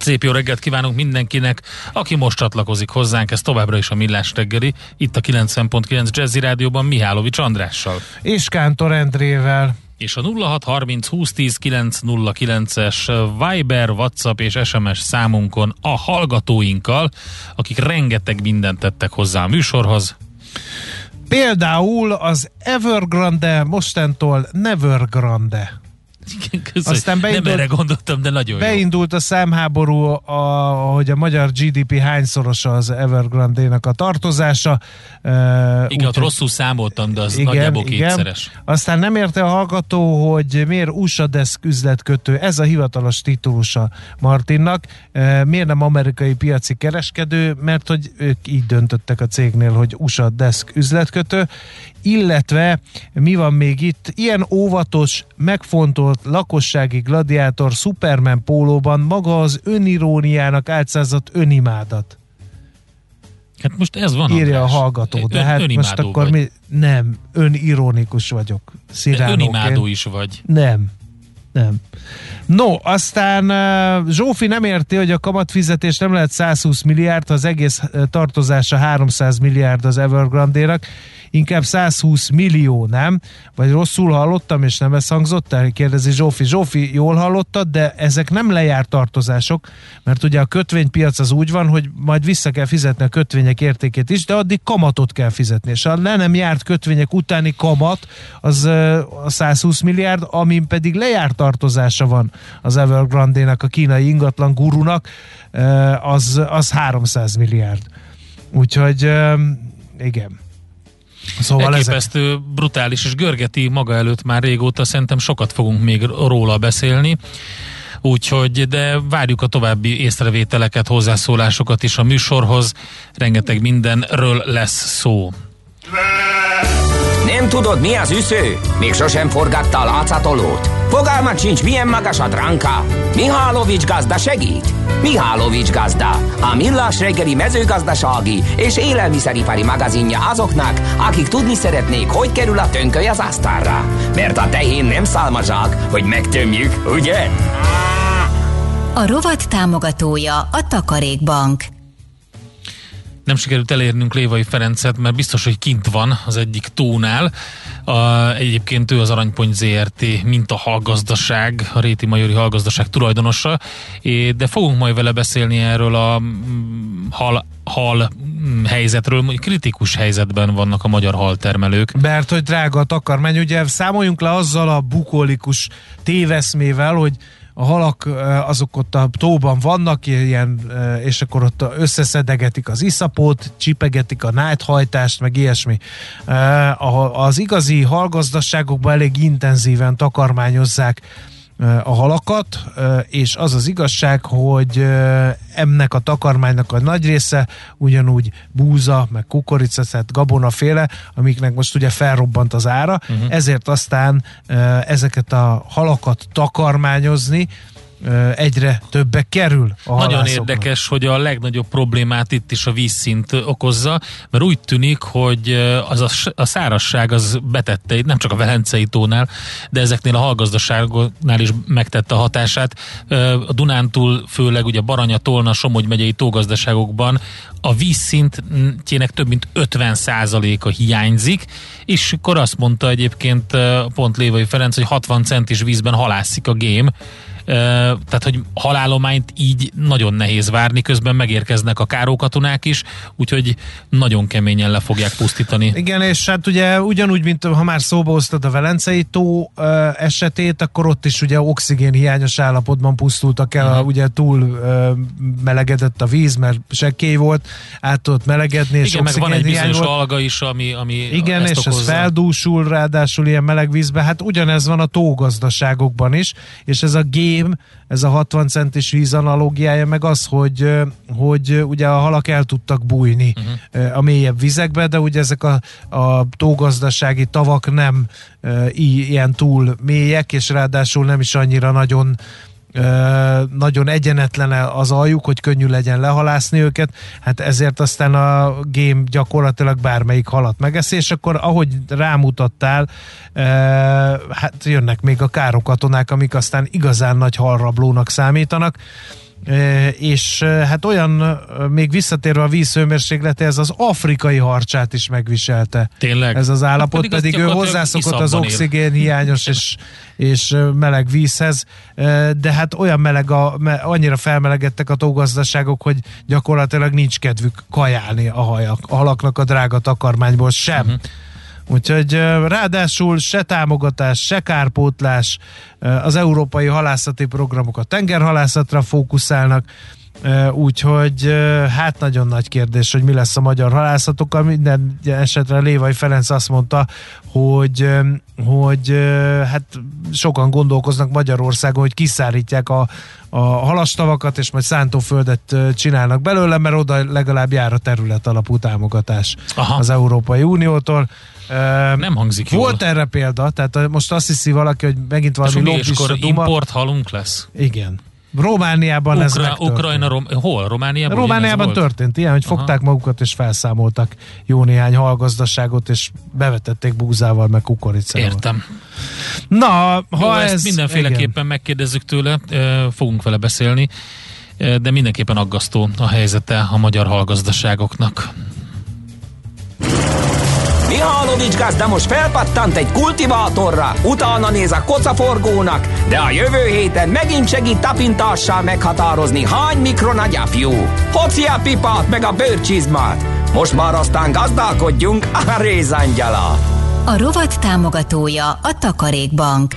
Szép jó reggelt kívánunk mindenkinek, aki most csatlakozik hozzánk, ez továbbra is a Millás reggeli, itt a 90.9 Jazzy Rádióban Mihálovics Andrással. És Kántor Endrével. És a 0630 2010 909-es Viber, WhatsApp és SMS számunkon a hallgatóinkkal, akik rengeteg mindent tettek hozzá a műsorhoz. Például az Evergrande mostantól Nevergrande. Igen, Aztán beindult, nem erre gondoltam, de nagyon Beindult jó. a számháború, a, hogy a magyar GDP hányszorosa az Evergrande-nak a tartozása. Uh, igen, ott rosszul számoltam, de az igen, nagyjából kétszeres. Igen. Aztán nem érte a hallgató, hogy miért USA Desk üzletkötő, ez a hivatalos titulusa Martinnak, uh, miért nem amerikai piaci kereskedő, mert hogy ők így döntöttek a cégnél, hogy USA Desk üzletkötő, illetve mi van még itt? Ilyen óvatos, megfontolt lakossági gladiátor Superman pólóban maga az öniróniának álcázott önimádat. Hát most ez van. Írja András. a hallgató. De hát most akkor vagy. mi... Nem, önironikus vagyok. Önimádó is vagy. Nem. Nem. No, aztán Zsófi nem érti, hogy a kamatfizetés nem lehet 120 milliárd, az egész tartozása 300 milliárd az Evergrande-nak, inkább 120 millió, nem? Vagy rosszul hallottam, és nem ez hangzott el? Kérdezi Zsófi. Zsófi, jól hallottad, de ezek nem lejárt tartozások, mert ugye a kötvénypiac az úgy van, hogy majd vissza kell fizetni a kötvények értékét is, de addig kamatot kell fizetni, és a le nem járt kötvények utáni kamat az a 120 milliárd, amin pedig lejárt tartozása van az Evergrande-nek, a kínai ingatlan gurunak, az, az 300 milliárd. Úgyhogy igen. Szóval Elképesztő, ezek... brutális, és görgeti maga előtt már régóta, szerintem sokat fogunk még róla beszélni. Úgyhogy, de várjuk a további észrevételeket, hozzászólásokat is a műsorhoz. Rengeteg mindenről lesz szó. Nem tudod, mi az üsző? Még sosem forgatta a látszatolót? Fogalmat sincs, milyen magas a dránka? Mihálovics gazda segít? Mihálovics gazda, a millás reggeli mezőgazdasági és élelmiszeripari magazinja azoknak, akik tudni szeretnék, hogy kerül a tönköly az asztalra. Mert a tehén nem szálmazsák, hogy megtömjük, ugye? A rovat támogatója a Takarékbank nem sikerült elérnünk Lévai Ferencet, mert biztos, hogy kint van az egyik tónál. A, egyébként ő az Aranypont ZRT mint a hallgazdaság, a Réti Majori hallgazdaság tulajdonosa, de fogunk majd vele beszélni erről a mm, hal, hal mm, helyzetről, hogy kritikus helyzetben vannak a magyar haltermelők. Mert hogy drága a takarmány, ugye számoljunk le azzal a bukolikus téveszmével, hogy a halak azok ott a tóban vannak, ilyen, és akkor ott összeszedegetik az iszapót, csipegetik a nájthajtást, meg ilyesmi. Az igazi halgazdaságokban elég intenzíven takarmányozzák a halakat, és az az igazság, hogy ennek a takarmánynak a nagy része ugyanúgy búza, meg kukorica, tehát gabonaféle, amiknek most ugye felrobbant az ára, uh-huh. ezért aztán ezeket a halakat takarmányozni, egyre többek kerül a Nagyon érdekes, hogy a legnagyobb problémát itt is a vízszint okozza, mert úgy tűnik, hogy az a, a szárasság az betette, nem csak a Velencei tónál, de ezeknél a hallgazdaságnál is megtette a hatását. A Dunántúl, főleg ugye Baranya, Tolna, Somogy megyei tógazdaságokban a vízszintjének több mint 50% a hiányzik, és akkor azt mondta egyébként pont Lévai Ferenc, hogy 60 centis vízben halászik a gém, tehát hogy halálományt így nagyon nehéz várni, közben megérkeznek a kárókatonák is, úgyhogy nagyon keményen le fogják pusztítani. Igen, és hát ugye ugyanúgy, mint ha már szóba hoztad a Velencei tó esetét, akkor ott is ugye oxigén hiányos állapotban pusztultak el, uh-huh. ugye túl melegedett a víz, mert sekkély volt, át tudott melegedni, és Igen, meg van egy bizonyos volt. alga is, ami, ami Igen, és okozza. ez feldúsul ráadásul ilyen meleg vízbe, hát ugyanez van a tógazdaságokban is, és ez a gém game, ez a 60 centis víz analógiája, meg az, hogy, hogy ugye a halak el tudtak bújni uh-huh. a mélyebb vizekbe, de ugye ezek a, a tógazdasági tavak nem ilyen túl mélyek, és ráadásul nem is annyira nagyon nagyon egyenetlen az aljuk, hogy könnyű legyen lehalászni őket, hát ezért aztán a game gyakorlatilag bármelyik halat megeszi, és akkor ahogy rámutattál, hát jönnek még a károkatonák, amik aztán igazán nagy halrablónak számítanak, és hát olyan, még visszatérve a vízhőmérsékletéhez, az afrikai harcsát is megviselte. Tényleg? Ez az állapot, pedig, pedig ő hozzászokott az oxigén hiányos és, és meleg vízhez, de hát olyan meleg, a, annyira felmelegedtek a tógazdaságok, hogy gyakorlatilag nincs kedvük kajálni a, hajak, a halaknak a drága takarmányból sem. Uh-huh. Úgyhogy ráadásul se támogatás, se kárpótlás, az európai halászati programok a tengerhalászatra fókuszálnak, úgyhogy hát nagyon nagy kérdés, hogy mi lesz a magyar halászatokkal. Minden esetre Lévai Ferenc azt mondta, hogy, hogy hát sokan gondolkoznak Magyarországon, hogy kiszárítják a, a halastavakat, és majd szántóföldet csinálnak belőle, mert oda legalább jár a terület alapú támogatás Aha. az Európai Uniótól. Nem hangzik jól. Volt erre példa, tehát most azt hiszi valaki, hogy megint valami lobbista duma. import halunk lesz? Igen. Romániában Ukra- ez megtörtént. Ukrajna, Rom- hol? Romániában? Romániában történt ilyen, hogy Aha. fogták magukat és felszámoltak jó néhány halgazdaságot, és bevetették búzával, meg kukoricával. Értem. Na, ha jó, ez... Ezt mindenféleképpen igen. megkérdezzük tőle, fogunk vele beszélni, de mindenképpen aggasztó a helyzete a magyar halgazdaságoknak. Mihálovics gazda most felpattant egy kultivátorra, utána néz a kocaforgónak, de a jövő héten megint segít tapintással meghatározni, hány mikron a gyapjú. Hoci a pipát meg a bőrcsizmát. Most már aztán gazdálkodjunk a rézangyala. A rovat támogatója a Takarékbank.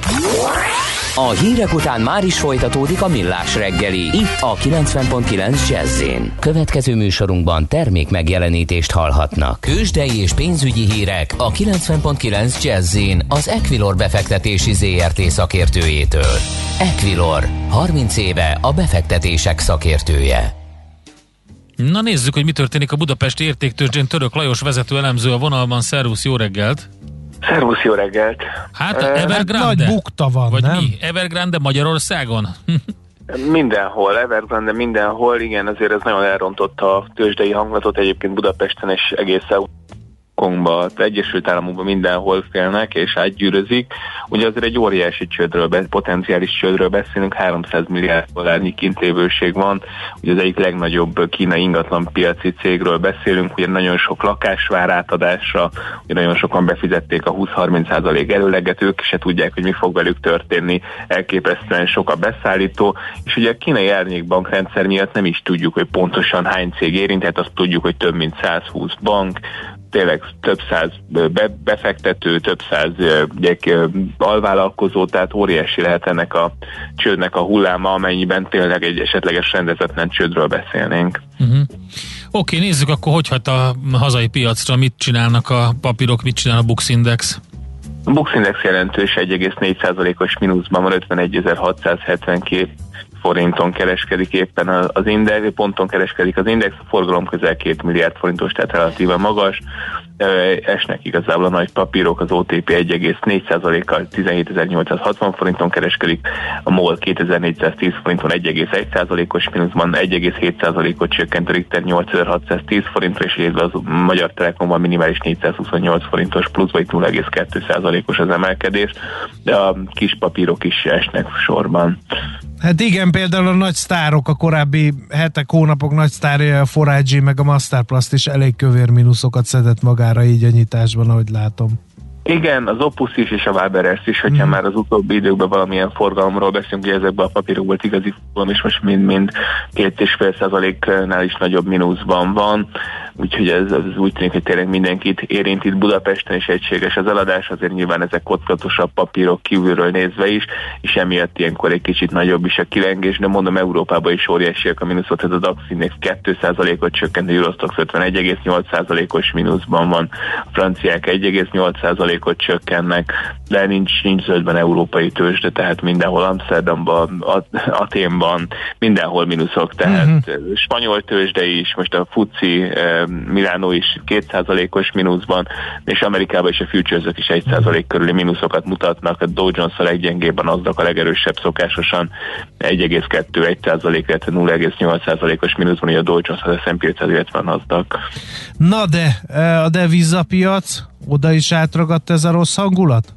A hírek után már is folytatódik a millás reggeli. Itt a 90.9 jazz Következő műsorunkban termék megjelenítést hallhatnak. Kősdei és pénzügyi hírek a 90.9 jazz az Equilor befektetési ZRT szakértőjétől. Equilor, 30 éve a befektetések szakértője. Na nézzük, hogy mi történik a Budapesti értéktőzsdén. Török Lajos vezető elemző a vonalban. Szervusz, jó reggelt! Szervusz, jó reggelt! Hát uh, Evergrande? Hát nagy bukta van, Vagy nem? mi? Evergrande Magyarországon? Mindenhol, Evergrande mindenhol, igen, azért ez nagyon elrontotta a tőzsdei hanglatot egyébként Budapesten és egész Hongkongba, Egyesült Államokban mindenhol félnek és átgyűrözik. Ugye azért egy óriási csődről, potenciális csődről beszélünk, 300 milliárd dollárnyi kintévőség van. Ugye az egyik legnagyobb kínai ingatlan piaci cégről beszélünk, ugye nagyon sok lakás vár átadásra, ugye nagyon sokan befizették a 20-30% előleget, ők se tudják, hogy mi fog velük történni, elképesztően sok a beszállító, és ugye a kínai árnyékbankrendszer miatt nem is tudjuk, hogy pontosan hány cég érintett, azt tudjuk, hogy több mint 120 bank, tényleg több száz be, befektető, több száz ugye, alvállalkozó, tehát óriási lehet ennek a csődnek a hulláma, amennyiben tényleg egy esetleges rendezetlen csődről beszélnénk. Uh-huh. Oké, okay, nézzük akkor, hogy hat a hazai piacra, mit csinálnak a papírok, mit csinál a Bux Index? A Bux Index jelentős 1,4%-os mínuszban van 51.672 forinton kereskedik éppen az index, ponton kereskedik az index, a forgalom közel 2 milliárd forintos, tehát relatíve magas. Esnek igazából a nagy papírok, az OTP 1,4%-kal 17.860 forinton kereskedik, a MOL 2410 forinton 1,1%-os mínuszban 1,7%-ot csökkent a Richter 8610 forintra, és az Magyar Telekomban minimális 428 forintos pluszba, itt 0,2%-os az emelkedés, de a kis papírok is esnek sorban. Hát igen, például a nagy sztárok, a korábbi hetek, hónapok nagy sztárja, a Forage meg a Masterplast is elég kövér mínuszokat szedett magára így a nyitásban, ahogy látom. Igen, az Opus is és a Waberers is, hogyha mm. már az utóbbi időkben valamilyen forgalomról beszélünk, hogy ezekben a papírokban volt igazi forgalom, és most mind-mind két és fél százaléknál is nagyobb mínuszban van. Úgyhogy ez, ez úgy tűnik, hogy tényleg mindenkit érint itt Budapesten is egységes az eladás, azért nyilván ezek kockatosabb papírok kívülről nézve is, és emiatt ilyenkor egy kicsit nagyobb is a kilengés, de mondom Európában is óriásiak a mínuszot, tehát a DAX Index 2%-ot csökkent, a Eurostox 51,8%-os mínuszban van, a franciák 1,8%-ot csökkennek, de nincs, nincs zöldben európai tőzsde, tehát mindenhol Amsterdamban, Aténban, mindenhol mínuszok, tehát uh-huh. spanyol tőzsde is, most a FUCI, eh, Milánó is 2%-os mínuszban, és Amerikában is a futures is 1% körüli mínuszokat mutatnak, a Dow Jones a leggyengébb, a Nasdaq a legerősebb szokásosan 1,2-1%, illetve 0,8%-os mínuszban, a Dow Jones az S&P 500, illetve. Na de, eh, a devizapiac, oda is átragadt ez a rossz hangulat?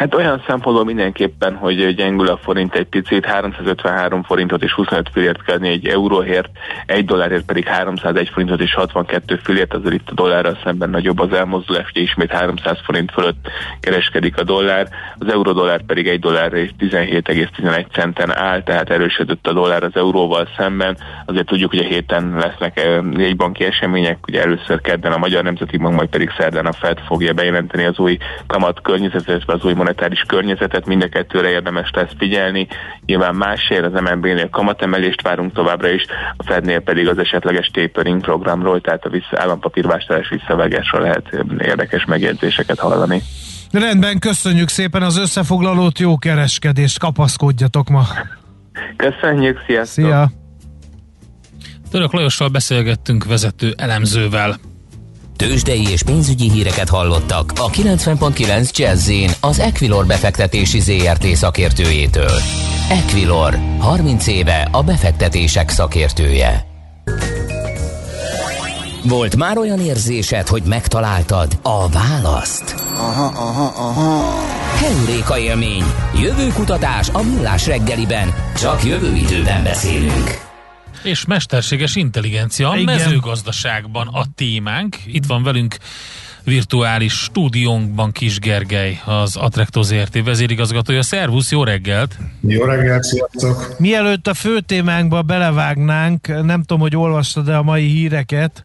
Hát olyan szempontból mindenképpen, hogy gyengül a forint egy picit, 353 forintot és 25 fillért kell egy euróért, egy dollárért pedig 301 forintot és 62 fillért, azért itt a dollárral szemben nagyobb az elmozdulás, hogy ismét 300 forint fölött kereskedik a dollár, az euró-dollár pedig egy dollár és 17,11 centen áll, tehát erősödött a dollár az euróval szemben. Azért tudjuk, hogy a héten lesznek egy banki események, ugye először kedden a Magyar Nemzeti Bank, majd pedig szerdán a Fed fogja bejelenteni az új kamat környezetet, az új monetáris környezetet, mind a kettőre érdemes lesz figyelni. Nyilván másért az MNB-nél kamatemelést várunk továbbra is, a Fednél pedig az esetleges tapering programról, tehát a vissza, állampapírvásárlás visszavágásról lehet érdekes megjegyzéseket hallani. Rendben, köszönjük szépen az összefoglalót, jó kereskedést, kapaszkodjatok ma! Köszönjük, sziasztok! Szia! Török Lajossal beszélgettünk vezető elemzővel. Tőzsdei és pénzügyi híreket hallottak a 90.9 jazz az Equilor befektetési ZRT szakértőjétől. Equilor, 30 éve a befektetések szakértője. Volt már olyan érzésed, hogy megtaláltad a választ? Aha, aha, aha. Heuréka élmény, jövőkutatás a millás reggeliben, csak jövő időben beszélünk. És mesterséges intelligencia a Igen. mezőgazdaságban a témánk. Itt van velünk virtuális stúdiónkban Kis Gergely, az Attracto ZRT vezérigazgatója. Szervusz, jó reggelt! Jó reggelt, sziasztok! Mielőtt a fő témánkba belevágnánk, nem tudom, hogy olvastad-e a mai híreket,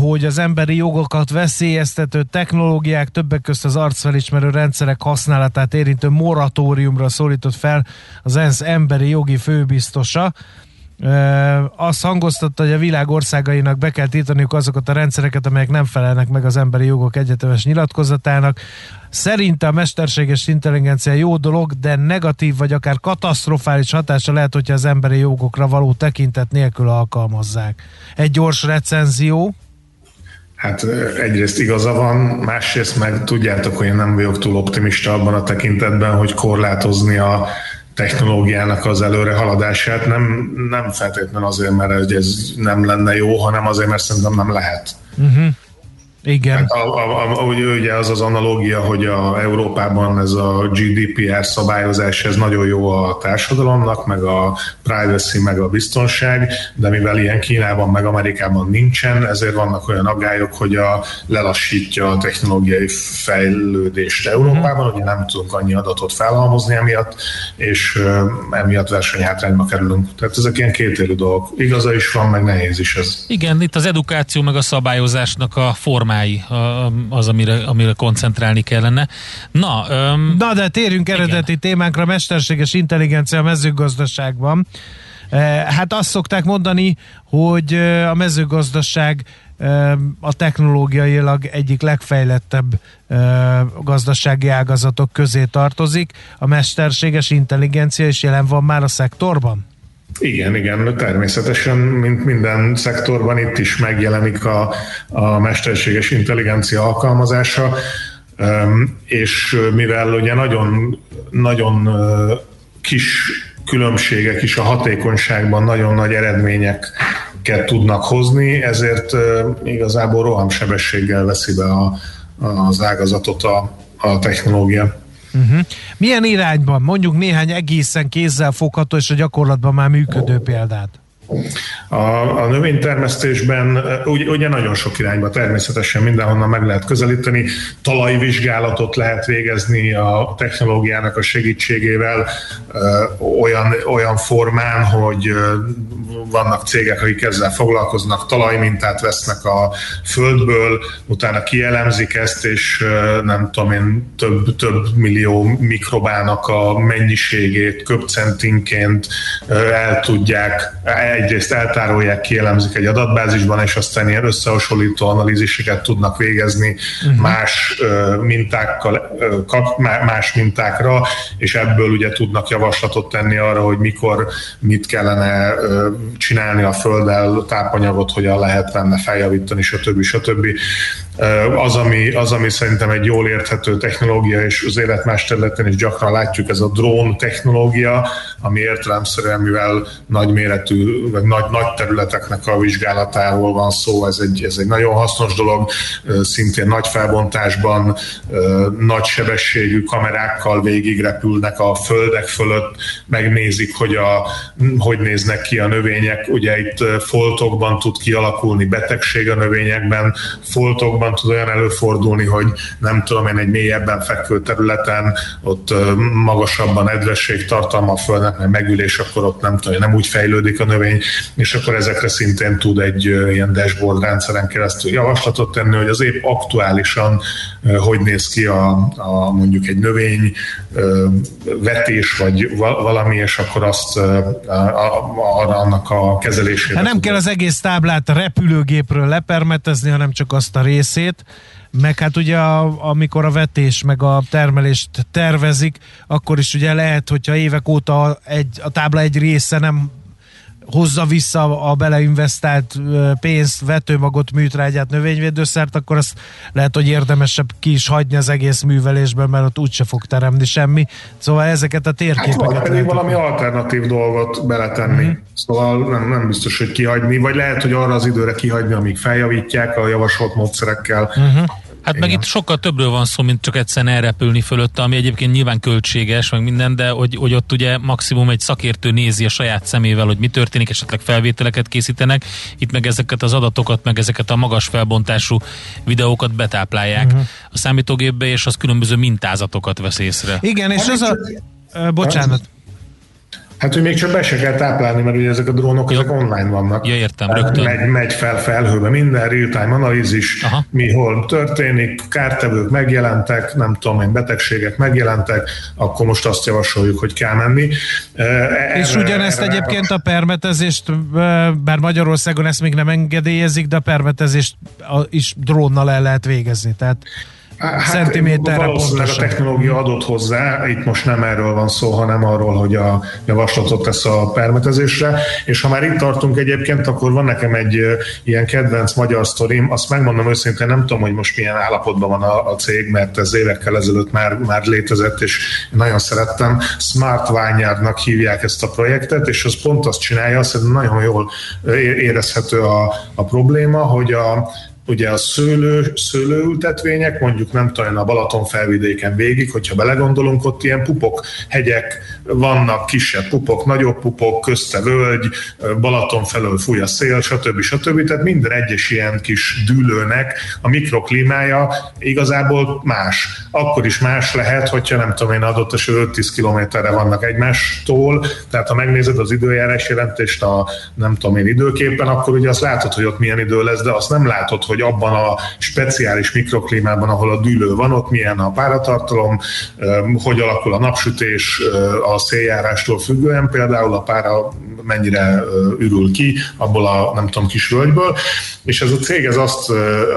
hogy az emberi jogokat veszélyeztető technológiák, többek között az arcfelismerő rendszerek használatát érintő moratóriumra szólított fel az ENSZ emberi jogi főbiztosa azt hangoztatta, hogy a világ országainak be kell tiltaniuk azokat a rendszereket, amelyek nem felelnek meg az emberi jogok egyetemes nyilatkozatának. Szerinte a mesterséges intelligencia jó dolog, de negatív vagy akár katasztrofális hatása lehet, hogyha az emberi jogokra való tekintet nélkül alkalmazzák. Egy gyors recenzió. Hát egyrészt igaza van, másrészt meg tudjátok, hogy én nem vagyok túl optimista abban a tekintetben, hogy korlátozni a technológiának az előre haladását, nem, nem feltétlenül azért, mert ez nem lenne jó, hanem azért, mert szerintem nem lehet. Uh-huh. Igen. A, a, a, ugye az az analógia, hogy a Európában ez a GDPR szabályozás, ez nagyon jó a társadalomnak, meg a privacy, meg a biztonság, de mivel ilyen Kínában, meg Amerikában nincsen, ezért vannak olyan aggályok, hogy a, lelassítja a technológiai fejlődést Európában, ugye nem tudunk annyi adatot felhalmozni emiatt, és emiatt versenyhátrányba kerülünk. Tehát ezek ilyen kétélű dolgok. Igaza is van, meg nehéz is ez. Igen, itt az edukáció, meg a szabályozásnak a forma témái az, amire, amire koncentrálni kellene. Na, um, Na de térjünk eredeti igen. témánkra, mesterséges intelligencia a mezőgazdaságban. Hát azt szokták mondani, hogy a mezőgazdaság a technológiailag egyik legfejlettebb gazdasági ágazatok közé tartozik. A mesterséges intelligencia is jelen van már a szektorban? Igen, igen, természetesen, mint minden szektorban itt is megjelenik a, a mesterséges intelligencia alkalmazása, és mivel ugye nagyon, nagyon kis különbségek is a hatékonyságban nagyon nagy eredményeket tudnak hozni, ezért igazából rohamsebességgel veszi be a, az ágazatot a, a technológia. Uh-huh. Milyen irányban? Mondjuk néhány egészen kézzel fogható és a gyakorlatban már működő példát. A, a növénytermesztésben ugye, ugye nagyon sok irányba természetesen mindenhonnan meg lehet közelíteni, talajvizsgálatot lehet végezni a technológiának a segítségével olyan, olyan formán, hogy vannak cégek, akik ezzel foglalkoznak, talajmintát vesznek a földből, utána kielemzik ezt, és nem tudom én, több, több millió mikrobának a mennyiségét köpcentinként el tudják egyrészt eltárolják, kielemzik egy adatbázisban, és aztán ilyen összehasonlító analíziseket tudnak végezni uh-huh. más mintákkal, más mintákra, és ebből ugye tudnak javaslatot tenni arra, hogy mikor mit kellene csinálni a földdel, tápanyagot, hogyan lehet benne feljavítani, stb. stb. Az ami, az, ami szerintem egy jól érthető technológia, és az élet más területen is gyakran látjuk, ez a drón technológia, ami értelemszerűen, mivel nagyméretű, vagy nagy, nagy területeknek a vizsgálatáról van szó, ez egy, ez egy nagyon hasznos dolog, szintén nagy felbontásban, nagy sebességű kamerákkal végigrepülnek a földek fölött, megnézik, hogy, a, hogy néznek ki a növények. Ugye itt foltokban tud kialakulni betegség a növényekben, foltokban tud olyan előfordulni, hogy nem tudom én, egy mélyebben fekvő területen ott magasabban edvesség tartalma a földnek, mert megülés, akkor ott nem tudom, nem úgy fejlődik a növény, és akkor ezekre szintén tud egy ilyen dashboard rendszeren keresztül javaslatot tenni, hogy az épp aktuálisan hogy néz ki a, a mondjuk egy növény vetés, vagy valami, és akkor azt arra annak a kezelésére. Hát nem kell az egész táblát repülőgépről lepermetezni, hanem csak azt a részét, meg hát ugye a, amikor a vetés meg a termelést tervezik, akkor is ugye lehet, hogyha évek óta egy, a tábla egy része nem hozza vissza a beleinvestált pénzt, vetőmagot, műtrágyát, növényvédőszert, akkor azt lehet, hogy érdemesebb ki is hagyni az egész művelésben, mert ott úgyse fog teremni semmi. Szóval ezeket a térképeket... Hát, pedig valami alternatív dolgot beletenni. Mm-hmm. Szóval nem, nem biztos, hogy kihagyni, vagy lehet, hogy arra az időre kihagyni, amíg feljavítják a javasolt módszerekkel. Mm-hmm. Hát Igen. meg itt sokkal többről van szó, mint csak egyszerűen elrepülni fölötte, ami egyébként nyilván költséges, meg minden, de hogy, hogy ott ugye maximum egy szakértő nézi a saját szemével, hogy mi történik, esetleg felvételeket készítenek, itt meg ezeket az adatokat, meg ezeket a magas felbontású videókat betáplálják uh-huh. a számítógépbe, és az különböző mintázatokat vesz észre. Igen, és az a... Bocsánat. Hát, hogy még csak be se kell táplálni, mert ugye ezek a drónok, ezek online vannak. Ja, értem, rögtön. Megy, megy fel felhőbe minden, real-time analízis, Aha. mi hol történik, kártevők megjelentek, nem tudom én, betegségek megjelentek, akkor most azt javasoljuk, hogy kell menni. Erre, És ugyanezt erre egyébként a permetezést, bár Magyarországon ezt még nem engedélyezik, de a permetezést is drónnal el lehet végezni. Tehát Hát, Centiméterre valószínűleg pontosan. a technológia adott hozzá, itt most nem erről van szó, hanem arról, hogy a javaslatot tesz a permetezésre, és ha már itt tartunk egyébként, akkor van nekem egy ilyen kedvenc magyar sztorim, azt megmondom őszintén, nem tudom, hogy most milyen állapotban van a, a cég, mert ez évekkel ezelőtt már, már létezett, és nagyon szerettem. Smart Vineyardnak hívják ezt a projektet, és az pont azt csinálja, azt nagyon jól érezhető a, a probléma, hogy a, ugye a szőlő, szőlőültetvények, mondjuk nem tudom, a Balaton felvidéken végig, hogyha belegondolunk, ott ilyen pupok, hegyek vannak, kisebb pupok, nagyobb pupok, közte völgy, Balaton felől fúj a szél, stb. stb. Tehát minden egyes ilyen kis dűlőnek a mikroklímája igazából más. Akkor is más lehet, hogyha nem tudom én adott esetben 5-10 kilométerre vannak egymástól, tehát ha megnézed az időjárás jelentést a nem tudom én időképpen, akkor ugye azt látod, hogy ott milyen idő lesz, de azt nem látod, hogy hogy abban a speciális mikroklímában, ahol a dűlő van, ott milyen a páratartalom, hogy alakul a napsütés a széljárástól függően, például a pára mennyire ürül ki abból a nem tudom kis völgyből, és ez a cég ez azt,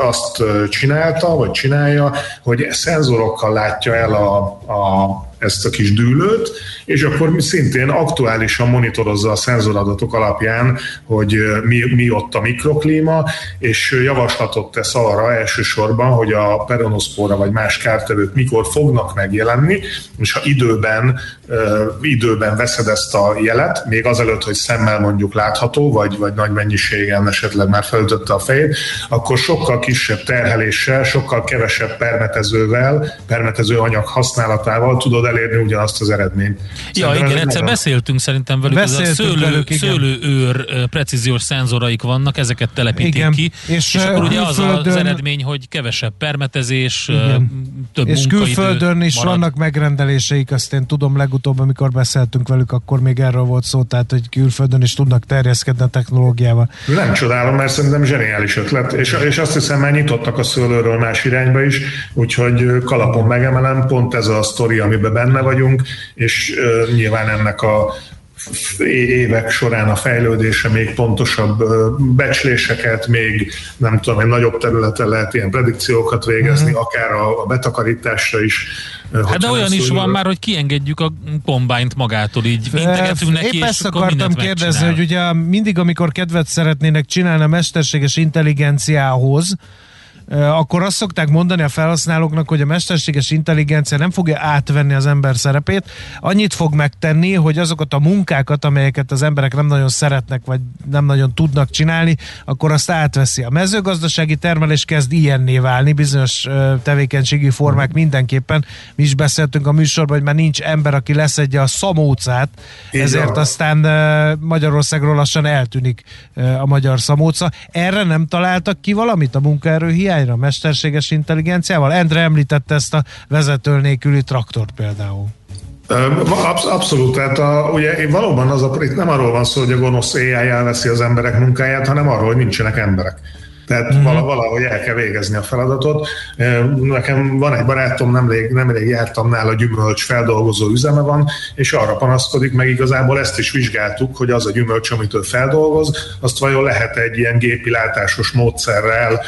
azt csinálta, vagy csinálja, hogy szenzorokkal látja el a, a ezt a kis dűlőt, és akkor mi szintén aktuálisan monitorozza a szenzoradatok alapján, hogy mi, mi ott a mikroklíma, és javaslatot tesz arra elsősorban, hogy a peronoszpóra vagy más kártevők mikor fognak megjelenni, és ha időben, időben veszed ezt a jelet, még azelőtt, hogy szemmel mondjuk látható, vagy, vagy nagy mennyiségen esetleg már felütötte a fejét, akkor sokkal kisebb terheléssel, sokkal kevesebb permetezővel, permetező anyag használatával tudod elérni ugyanazt az eredményt. Ja, igen, egyszer beszéltünk szerintem velük, ez a szőlő, velük, szőlőőr precíziós szenzoraik vannak, ezeket telepítik igen. ki, és, és akkor ugye az az eredmény, hogy kevesebb permetezés, igen. több És külföldön is marad. vannak megrendeléseik, azt én tudom legutóbb, amikor beszéltünk velük, akkor még erről volt szó, tehát hogy külföldön is tudnak terjeszkedni a technológiával. Nem csodálom, mert szerintem zseniális ötlet, és, és azt hiszem már nyitottak a szőlőről más irányba is, úgyhogy kalapon megemelem, pont ez a sztori, amiben benne vagyunk, és nyilván ennek a évek során a fejlődése még pontosabb becsléseket, még nem tudom, egy nagyobb területen lehet ilyen predikciókat végezni, mm-hmm. akár a, a betakarításra is. Hát de olyan is van már, hogy kiengedjük a kombányt magától, így integetünk neki, Épp ezt akartam kérdezni, hogy ugye mindig, amikor kedvet szeretnének csinálni a mesterséges intelligenciához, akkor azt szokták mondani a felhasználóknak, hogy a mesterséges intelligencia nem fogja átvenni az ember szerepét, annyit fog megtenni, hogy azokat a munkákat, amelyeket az emberek nem nagyon szeretnek, vagy nem nagyon tudnak csinálni, akkor azt átveszi. A mezőgazdasági termelés kezd ilyenné válni, bizonyos tevékenységi formák mindenképpen. Mi is beszéltünk a műsorban, hogy már nincs ember, aki leszedje a szamócát, ezért aztán Magyarországról lassan eltűnik a magyar szamóca. Erre nem találtak ki valamit a munkaerő hiány? Irányra, mesterséges intelligenciával? Endre említette ezt a vezető nélküli traktort például. Absz- abszolút, tehát a, ugye valóban az a, itt nem arról van szó, hogy a gonosz AI elveszi az emberek munkáját, hanem arról, hogy nincsenek emberek. Tehát mm-hmm. valahogy el kell végezni a feladatot. Nekem van egy barátom, nemrég, nemrég jártam nála, gyümölcs feldolgozó üzeme van, és arra panaszkodik, meg igazából ezt is vizsgáltuk, hogy az a gyümölcs, amit ő feldolgoz, azt vajon lehet egy ilyen látásos módszerrel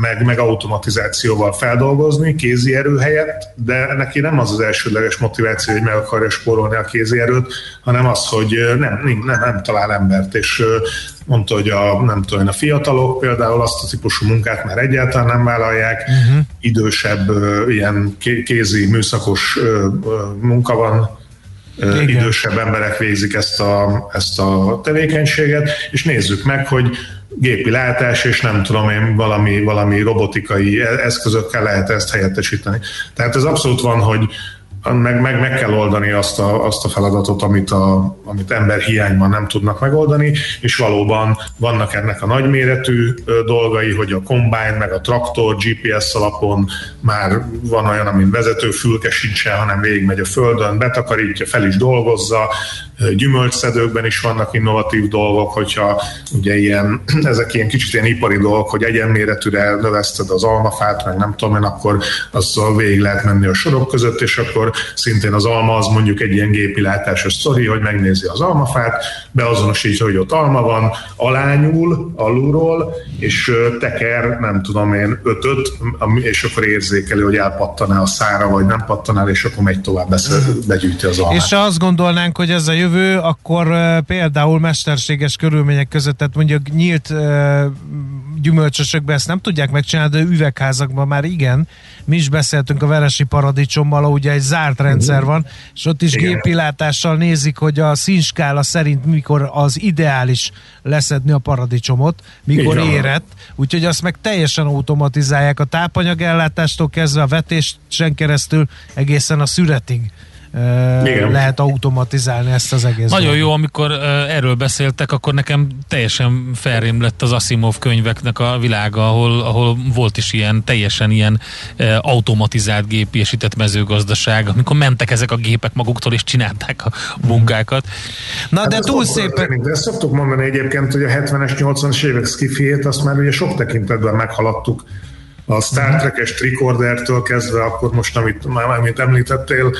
meg, meg automatizációval feldolgozni kézi erő helyett, de neki nem az az elsődleges motiváció, hogy meg akarja spórolni a kézi erőt, hanem az, hogy nem, nem, nem talál embert, és mondta, hogy a, nem tudom, a fiatalok például azt a típusú munkát már egyáltalán nem vállalják, uh-huh. idősebb ilyen kézi, műszakos munka van, igen. idősebb emberek végzik ezt a, ezt a tevékenységet, és nézzük meg, hogy gépi látás, és nem tudom én, valami, valami robotikai eszközökkel lehet ezt helyettesíteni. Tehát ez abszolút van, hogy meg, meg, meg kell oldani azt a, azt a feladatot, amit, a, amit ember hiányban nem tudnak megoldani, és valóban vannak ennek a nagyméretű dolgai, hogy a kombány, meg a traktor GPS alapon már van olyan, amin vezető fülke sincsen, hanem végigmegy a földön, betakarítja, fel is dolgozza, gyümölcsszedőkben is vannak innovatív dolgok, hogyha ugye ilyen, ezek ilyen kicsit ilyen ipari dolgok, hogy egyenméretűre növeszted az almafát, meg nem tudom én, akkor azzal végig lehet menni a sorok között, és akkor szintén az alma az mondjuk egy ilyen gépi látásos sztori, hogy megnézi az almafát, beazonosítja, hogy ott alma van, alányul alulról, és teker, nem tudom én, ötöt, és akkor érzékeli, hogy elpattan-e a szára, vagy nem pattan el, és akkor megy tovább, beszél, mhm. begyűjti az almát. És azt gondolnánk, hogy ez a jövő, akkor például mesterséges körülmények között, tehát mondjuk nyílt gyümölcsösökben ezt nem tudják megcsinálni, de üvegházakban már igen. Mi is beszéltünk a Veresi Paradicsommal, ugye egy zárt rendszer van, és ott is gépilátással nézik, hogy a színskála szerint mikor az ideális leszedni a paradicsomot, mikor igen. érett, úgyhogy azt meg teljesen automatizálják a tápanyagellátástól kezdve a vetésen keresztül egészen a szüretig igen. lehet automatizálni ezt az egész. Nagyon jó, amikor erről beszéltek, akkor nekem teljesen felrém lett az Asimov könyveknek a világa, ahol, ahol volt is ilyen teljesen ilyen automatizált gépésített mezőgazdaság, amikor mentek ezek a gépek maguktól és csinálták a munkákat. Na hát de túl szépen... De ezt szoktuk mondani egyébként, hogy a 70-es, 80-as évek skifiét azt már ugye sok tekintetben meghaladtuk a Star Trek-es tricordertől kezdve, akkor most, amit, amit említettél,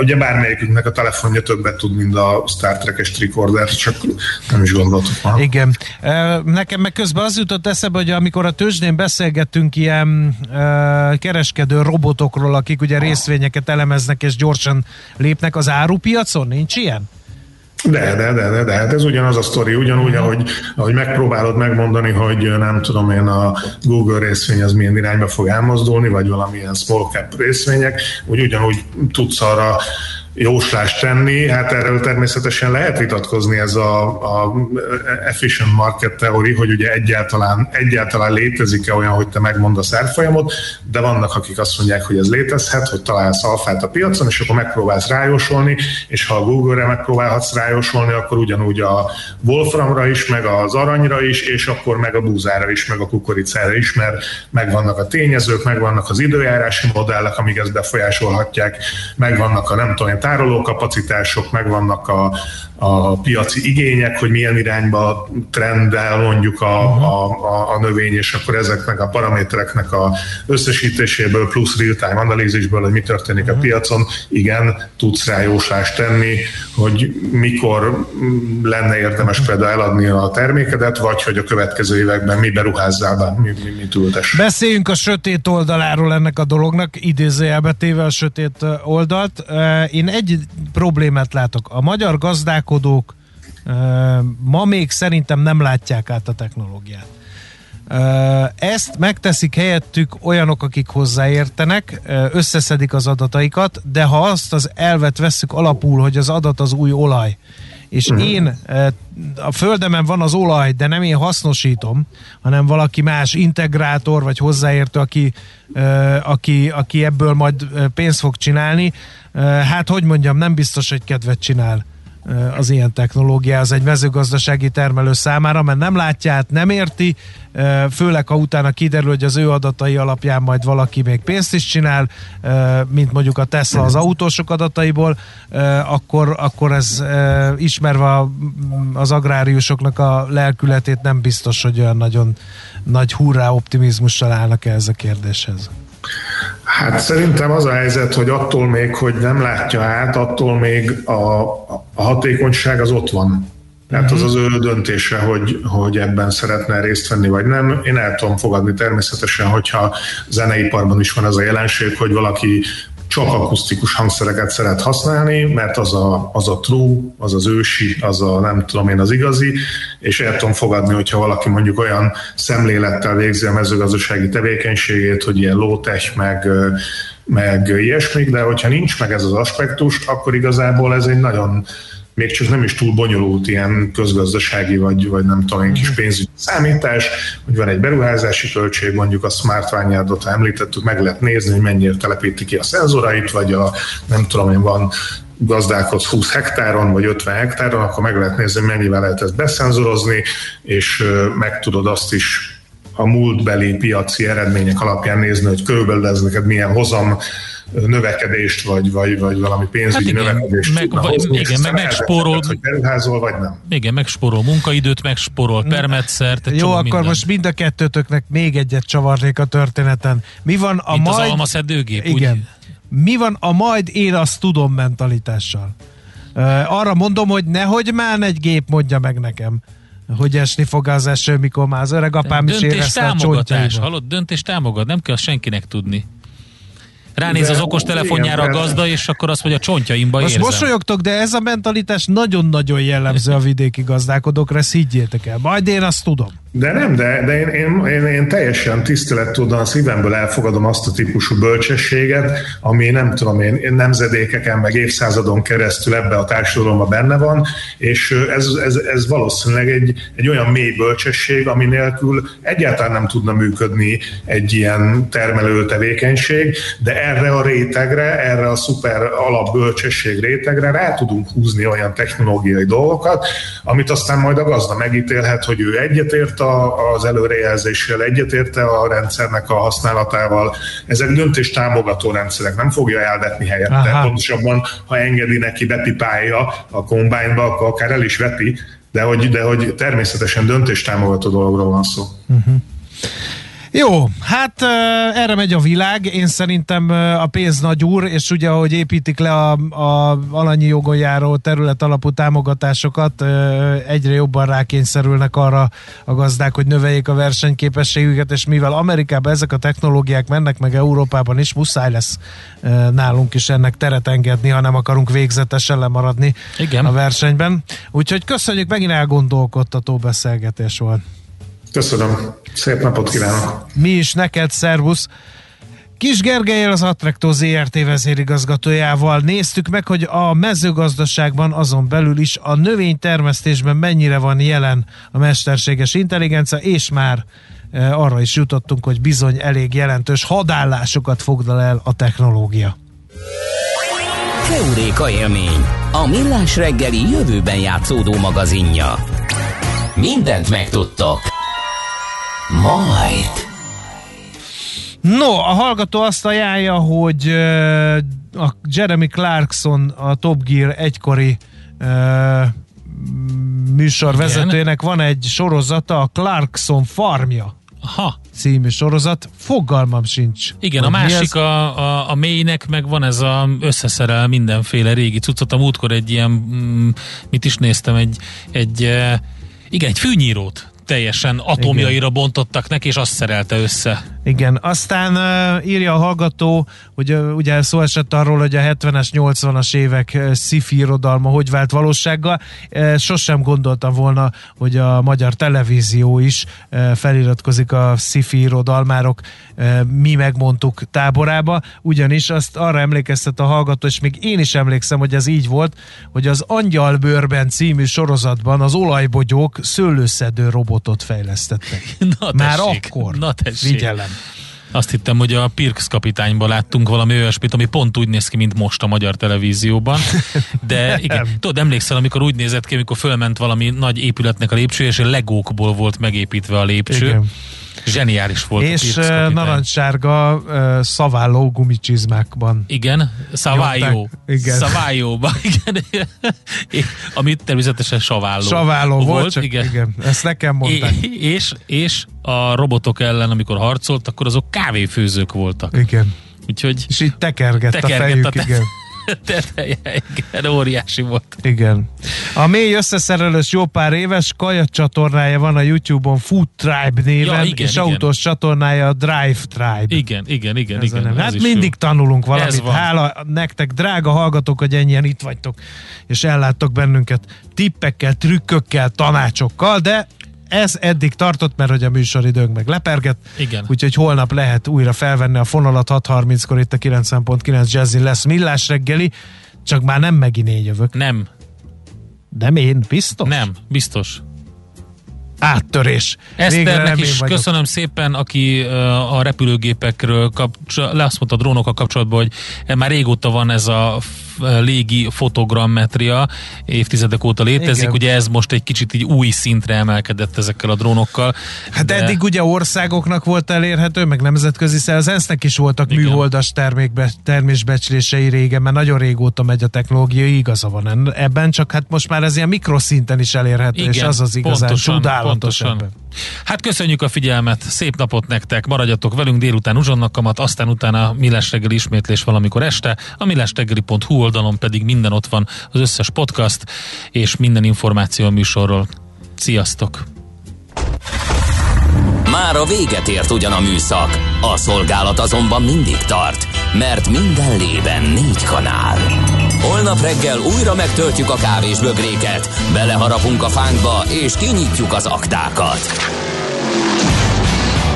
ugye bármelyikünknek a telefonja többet tud, mint a Star Trek-es tricorder, csak nem is gondoltuk már. Igen. Nekem meg közben az jutott eszembe, hogy amikor a tőzsdén beszélgettünk ilyen kereskedő robotokról, akik ugye részvényeket elemeznek és gyorsan lépnek, az árupiacon nincs ilyen? De, de, de, de, de, hát ez ugyanaz a sztori, ugyanúgy, ahogy, ahogy megpróbálod megmondani, hogy nem tudom én a Google részvény az milyen irányba fog elmozdulni, vagy valamilyen small cap részvények, úgy ugyanúgy tudsz arra jóslást tenni. Hát erről természetesen lehet vitatkozni ez a, a efficient market theory, hogy ugye egyáltalán, egyáltalán létezik-e olyan, hogy te megmondasz árfolyamot, de vannak, akik azt mondják, hogy ez létezhet, hogy találsz alfát a piacon, és akkor megpróbálsz rájósolni, és ha a Google-re megpróbálhatsz rájósolni, akkor ugyanúgy a Wolframra is, meg az aranyra is, és akkor meg a búzára is, meg a kukoricára is, mert megvannak a tényezők, megvannak az időjárási modellek, amik ezt befolyásolhatják, megvannak a nem tudom, tárolókapacitások, megvannak a, a piaci igények, hogy milyen irányba trendel mondjuk a, a, a, a növény, és akkor ezeknek a paramétereknek a összesítéséből plusz real-time analízisből, hogy mi történik a piacon, igen, tudsz rá jóslást tenni, hogy mikor lenne érdemes például eladni a termékedet, vagy hogy a következő években mi beruházzál be, mi, mi, mi ültes. Beszéljünk a sötét oldaláról ennek a dolognak, idézőjelbe téve a sötét oldalt. Én egy problémát látok. A magyar gazdálkodók ma még szerintem nem látják át a technológiát. Ezt megteszik helyettük olyanok, akik hozzáértenek, összeszedik az adataikat, de ha azt az elvet vesszük alapul, hogy az adat az új olaj, és uh-huh. én a földemen van az olaj, de nem én hasznosítom, hanem valaki más integrátor vagy hozzáértő, aki, aki, aki ebből majd pénzt fog csinálni, hát hogy mondjam, nem biztos, hogy kedvet csinál az ilyen technológia az egy mezőgazdasági termelő számára, mert nem látja át, nem érti, főleg ha utána kiderül, hogy az ő adatai alapján majd valaki még pénzt is csinál, mint mondjuk a Tesla az autósok adataiból, akkor, akkor ez ismerve az agráriusoknak a lelkületét nem biztos, hogy olyan nagyon nagy hurrá optimizmussal állnak ez a kérdéshez. Hát szerintem az a helyzet, hogy attól még, hogy nem látja át, attól még a, a hatékonyság az ott van. Tehát az az ő döntése, hogy, hogy ebben szeretne részt venni, vagy nem. Én el tudom fogadni természetesen, hogyha zeneiparban is van ez a jelenség, hogy valaki csak akusztikus hangszereket szeret használni, mert az a, az a true, az az ősi, az a nem tudom én az igazi, és el tudom fogadni, hogyha valaki mondjuk olyan szemlélettel végzi a mezőgazdasági tevékenységét, hogy ilyen low-tech, meg, meg ilyesmik, de hogyha nincs meg ez az aspektus, akkor igazából ez egy nagyon még csak nem is túl bonyolult ilyen közgazdasági, vagy, vagy nem tudom, egy kis mhm. pénzügyi számítás, hogy van egy beruházási költség, mondjuk a Smart Vineyardot, ha említettük, meg lehet nézni, hogy mennyire telepíti ki a szenzorait, vagy a nem tudom én, van gazdálkodsz 20 hektáron, vagy 50 hektáron, akkor meg lehet nézni, mennyivel lehet ezt beszenzorozni, és meg tudod azt is a múltbeli piaci eredmények alapján nézni, hogy körülbelül ez neked milyen hozam növekedést, vagy, vagy, vagy valami pénzügyi hát igen, növekedést meg, vagy, hozni, igen, meg megspórol, hogy beruházol, vagy nem. Igen, megspórol munkaidőt, megspórol permetszert. Jó, akkor minden. most mind a kettőtöknek még egyet csavarnék a történeten. Mi van a Mint majd... az almaszedőgép, igen. Úgy? Mi van a majd én azt tudom mentalitással? Arra mondom, hogy nehogy már egy gép mondja meg nekem hogy esni fog az eső, mikor már az öreg apám is érezte a csontjaiba. Hallod, döntés támogat, nem kell senkinek tudni. Ránéz az okos telefonjára a gazda, és akkor azt, hogy a csontjaimba Most érzem. mosolyogtok, de ez a mentalitás nagyon-nagyon jellemző a vidéki gazdálkodókra, ezt higgyétek el. Majd én azt tudom. De nem, de, de én, én, én, én teljesen tisztelettudan a szívemből elfogadom azt a típusú bölcsességet, ami nem tudom én nemzedékeken, meg évszázadon keresztül ebbe a társadalomba benne van, és ez, ez, ez valószínűleg egy, egy olyan mély bölcsesség, ami nélkül egyáltalán nem tudna működni egy ilyen termelő tevékenység, de erre a rétegre, erre a szuper alapbölcsesség rétegre rá tudunk húzni olyan technológiai dolgokat, amit aztán majd a gazda megítélhet, hogy ő egyetért a, az előrejelzéssel, egyetérte a rendszernek a használatával. Ezek döntés támogató rendszerek, nem fogja elvetni helyette. Aha. Pontosabban, ha engedi neki bepipálja a kombányba, akkor akár el is veti, de hogy, de hogy természetesen döntés támogató dologról van szó. Uh-huh. Jó, hát erre megy a világ, én szerintem a pénz nagy úr, és ugye ahogy építik le a, a alanyi jogon járó terület alapú támogatásokat, egyre jobban rákényszerülnek arra a gazdák, hogy növeljék a versenyképességüket, és mivel Amerikában ezek a technológiák mennek meg Európában is, muszáj lesz nálunk is ennek teret engedni, ha nem akarunk végzetesen lemaradni Igen. a versenyben. Úgyhogy köszönjük, megint elgondolkodtató beszélgetés volt. Köszönöm. Szép napot kívánok. Mi is neked, szervusz. Kis Gergelyel az Attraktor ZRT vezérigazgatójával néztük meg, hogy a mezőgazdaságban azon belül is a növénytermesztésben mennyire van jelen a mesterséges intelligencia, és már e, arra is jutottunk, hogy bizony elég jelentős hadállásokat foglal el a technológia. Keuréka élmény, a millás reggeli jövőben játszódó magazinja. Mindent megtudtok. Majd. No, a hallgató azt ajánlja, hogy a Jeremy Clarkson, a Top Gear egykori műsorvezetőjének van egy sorozata, a Clarkson Farmja Aha. című sorozat. Fogalmam sincs. Igen, a másik a, a, a mélynek meg van ez a összeszerel mindenféle régi cuccot. A múltkor egy ilyen, mm, mit is néztem, egy, egy igen, egy fűnyírót teljesen atomjaira igen. bontottak neki, és azt szerelte össze. Igen, aztán uh, írja a hallgató, hogy uh, ugye szó esett arról, hogy a 70-es, 80-as évek uh, sci-fi irodalma hogy vált valósággal. Uh, sosem gondoltam volna, hogy a magyar televízió is uh, feliratkozik a sci-fi irodalmárok uh, mi megmondtuk táborába, ugyanis azt arra emlékeztet a hallgató, és még én is emlékszem, hogy ez így volt, hogy az Angyalbőrben című sorozatban az olajbogyók szőlőszedő robotot fejlesztettek. Na, Már tessék, akkor. Na tessék. Figyelem. Azt hittem, hogy a Pirks kapitányban láttunk valami olyasmit, ami pont úgy néz ki, mint most a magyar televízióban. De igen, tudod, emlékszel, amikor úgy nézett ki, amikor fölment valami nagy épületnek a lépcső, és legókból volt megépítve a lépcső. Igen. Zseniális volt a És kapitány. narancssárga szaválló gumicsizmákban. Igen. Nyomták. Igen. Szavályóba, igen. Amit természetesen Saválló. Saváló volt, csak igen. igen. Ezt nekem mondták. É- és, és a robotok ellen, amikor harcolt, akkor azok kávéfőzők voltak. Igen. Úgyhogy És így tekergett, Tekergett a fejük, a te- igen. teteje, igen, óriási volt. Igen. A mély összeszerelős jó pár éves kaja csatornája van a YouTube-on Food Tribe néven, Ja, igen, és igen. autós csatornája a Drive Tribe. Igen, igen, igen, Ez igen. ez Hát mindig jó. tanulunk valamit. Hála nektek, drága hallgatók, hogy ennyien itt vagytok, és elláttok bennünket tippekkel, trükkökkel, tanácsokkal, de ez eddig tartott, mert hogy a műsoridőnk meg lepergett. Igen. Úgyhogy holnap lehet újra felvenni a fonalat 6.30-kor itt a 90.9 Jazzin lesz millás reggeli, csak már nem megint én jövök. Nem, Nem én, biztos? nem, biztos. Áttörés. Eszternek is vagyok. köszönöm szépen, aki a repülőgépekről kapcsol, azt mondta a drónokkal kapcsolatban, hogy már régóta van ez a légi fotogrammetria, évtizedek óta létezik, Igen. ugye ez most egy kicsit így új szintre emelkedett ezekkel a drónokkal. Hát de- eddig ugye országoknak volt elérhető, meg nemzetközi szer, az is voltak Igen. műholdas termékbe, termésbecslései régen, mert nagyon régóta megy a technológia, igaza van en- ebben, csak hát most már ez ilyen mikroszinten is elérhető, és az az igazán pontosan, csodálatos pontosan. ebben. Hát köszönjük a figyelmet, szép napot nektek, maradjatok velünk délután uzsonnak kamat, aztán utána a Millás reggeli ismétlés valamikor este, a millásreggeli.hu oldalon pedig minden ott van, az összes podcast és minden információ a műsorról. Sziasztok! Már a véget ért ugyan a műszak, a szolgálat azonban mindig tart, mert minden lében négy kanál. Holnap reggel újra megtöltjük a kávés bögréket, beleharapunk a fánkba és kinyitjuk az aktákat.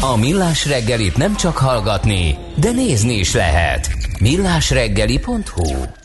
A Millás reggelit nem csak hallgatni, de nézni is lehet. millásreggeli.hu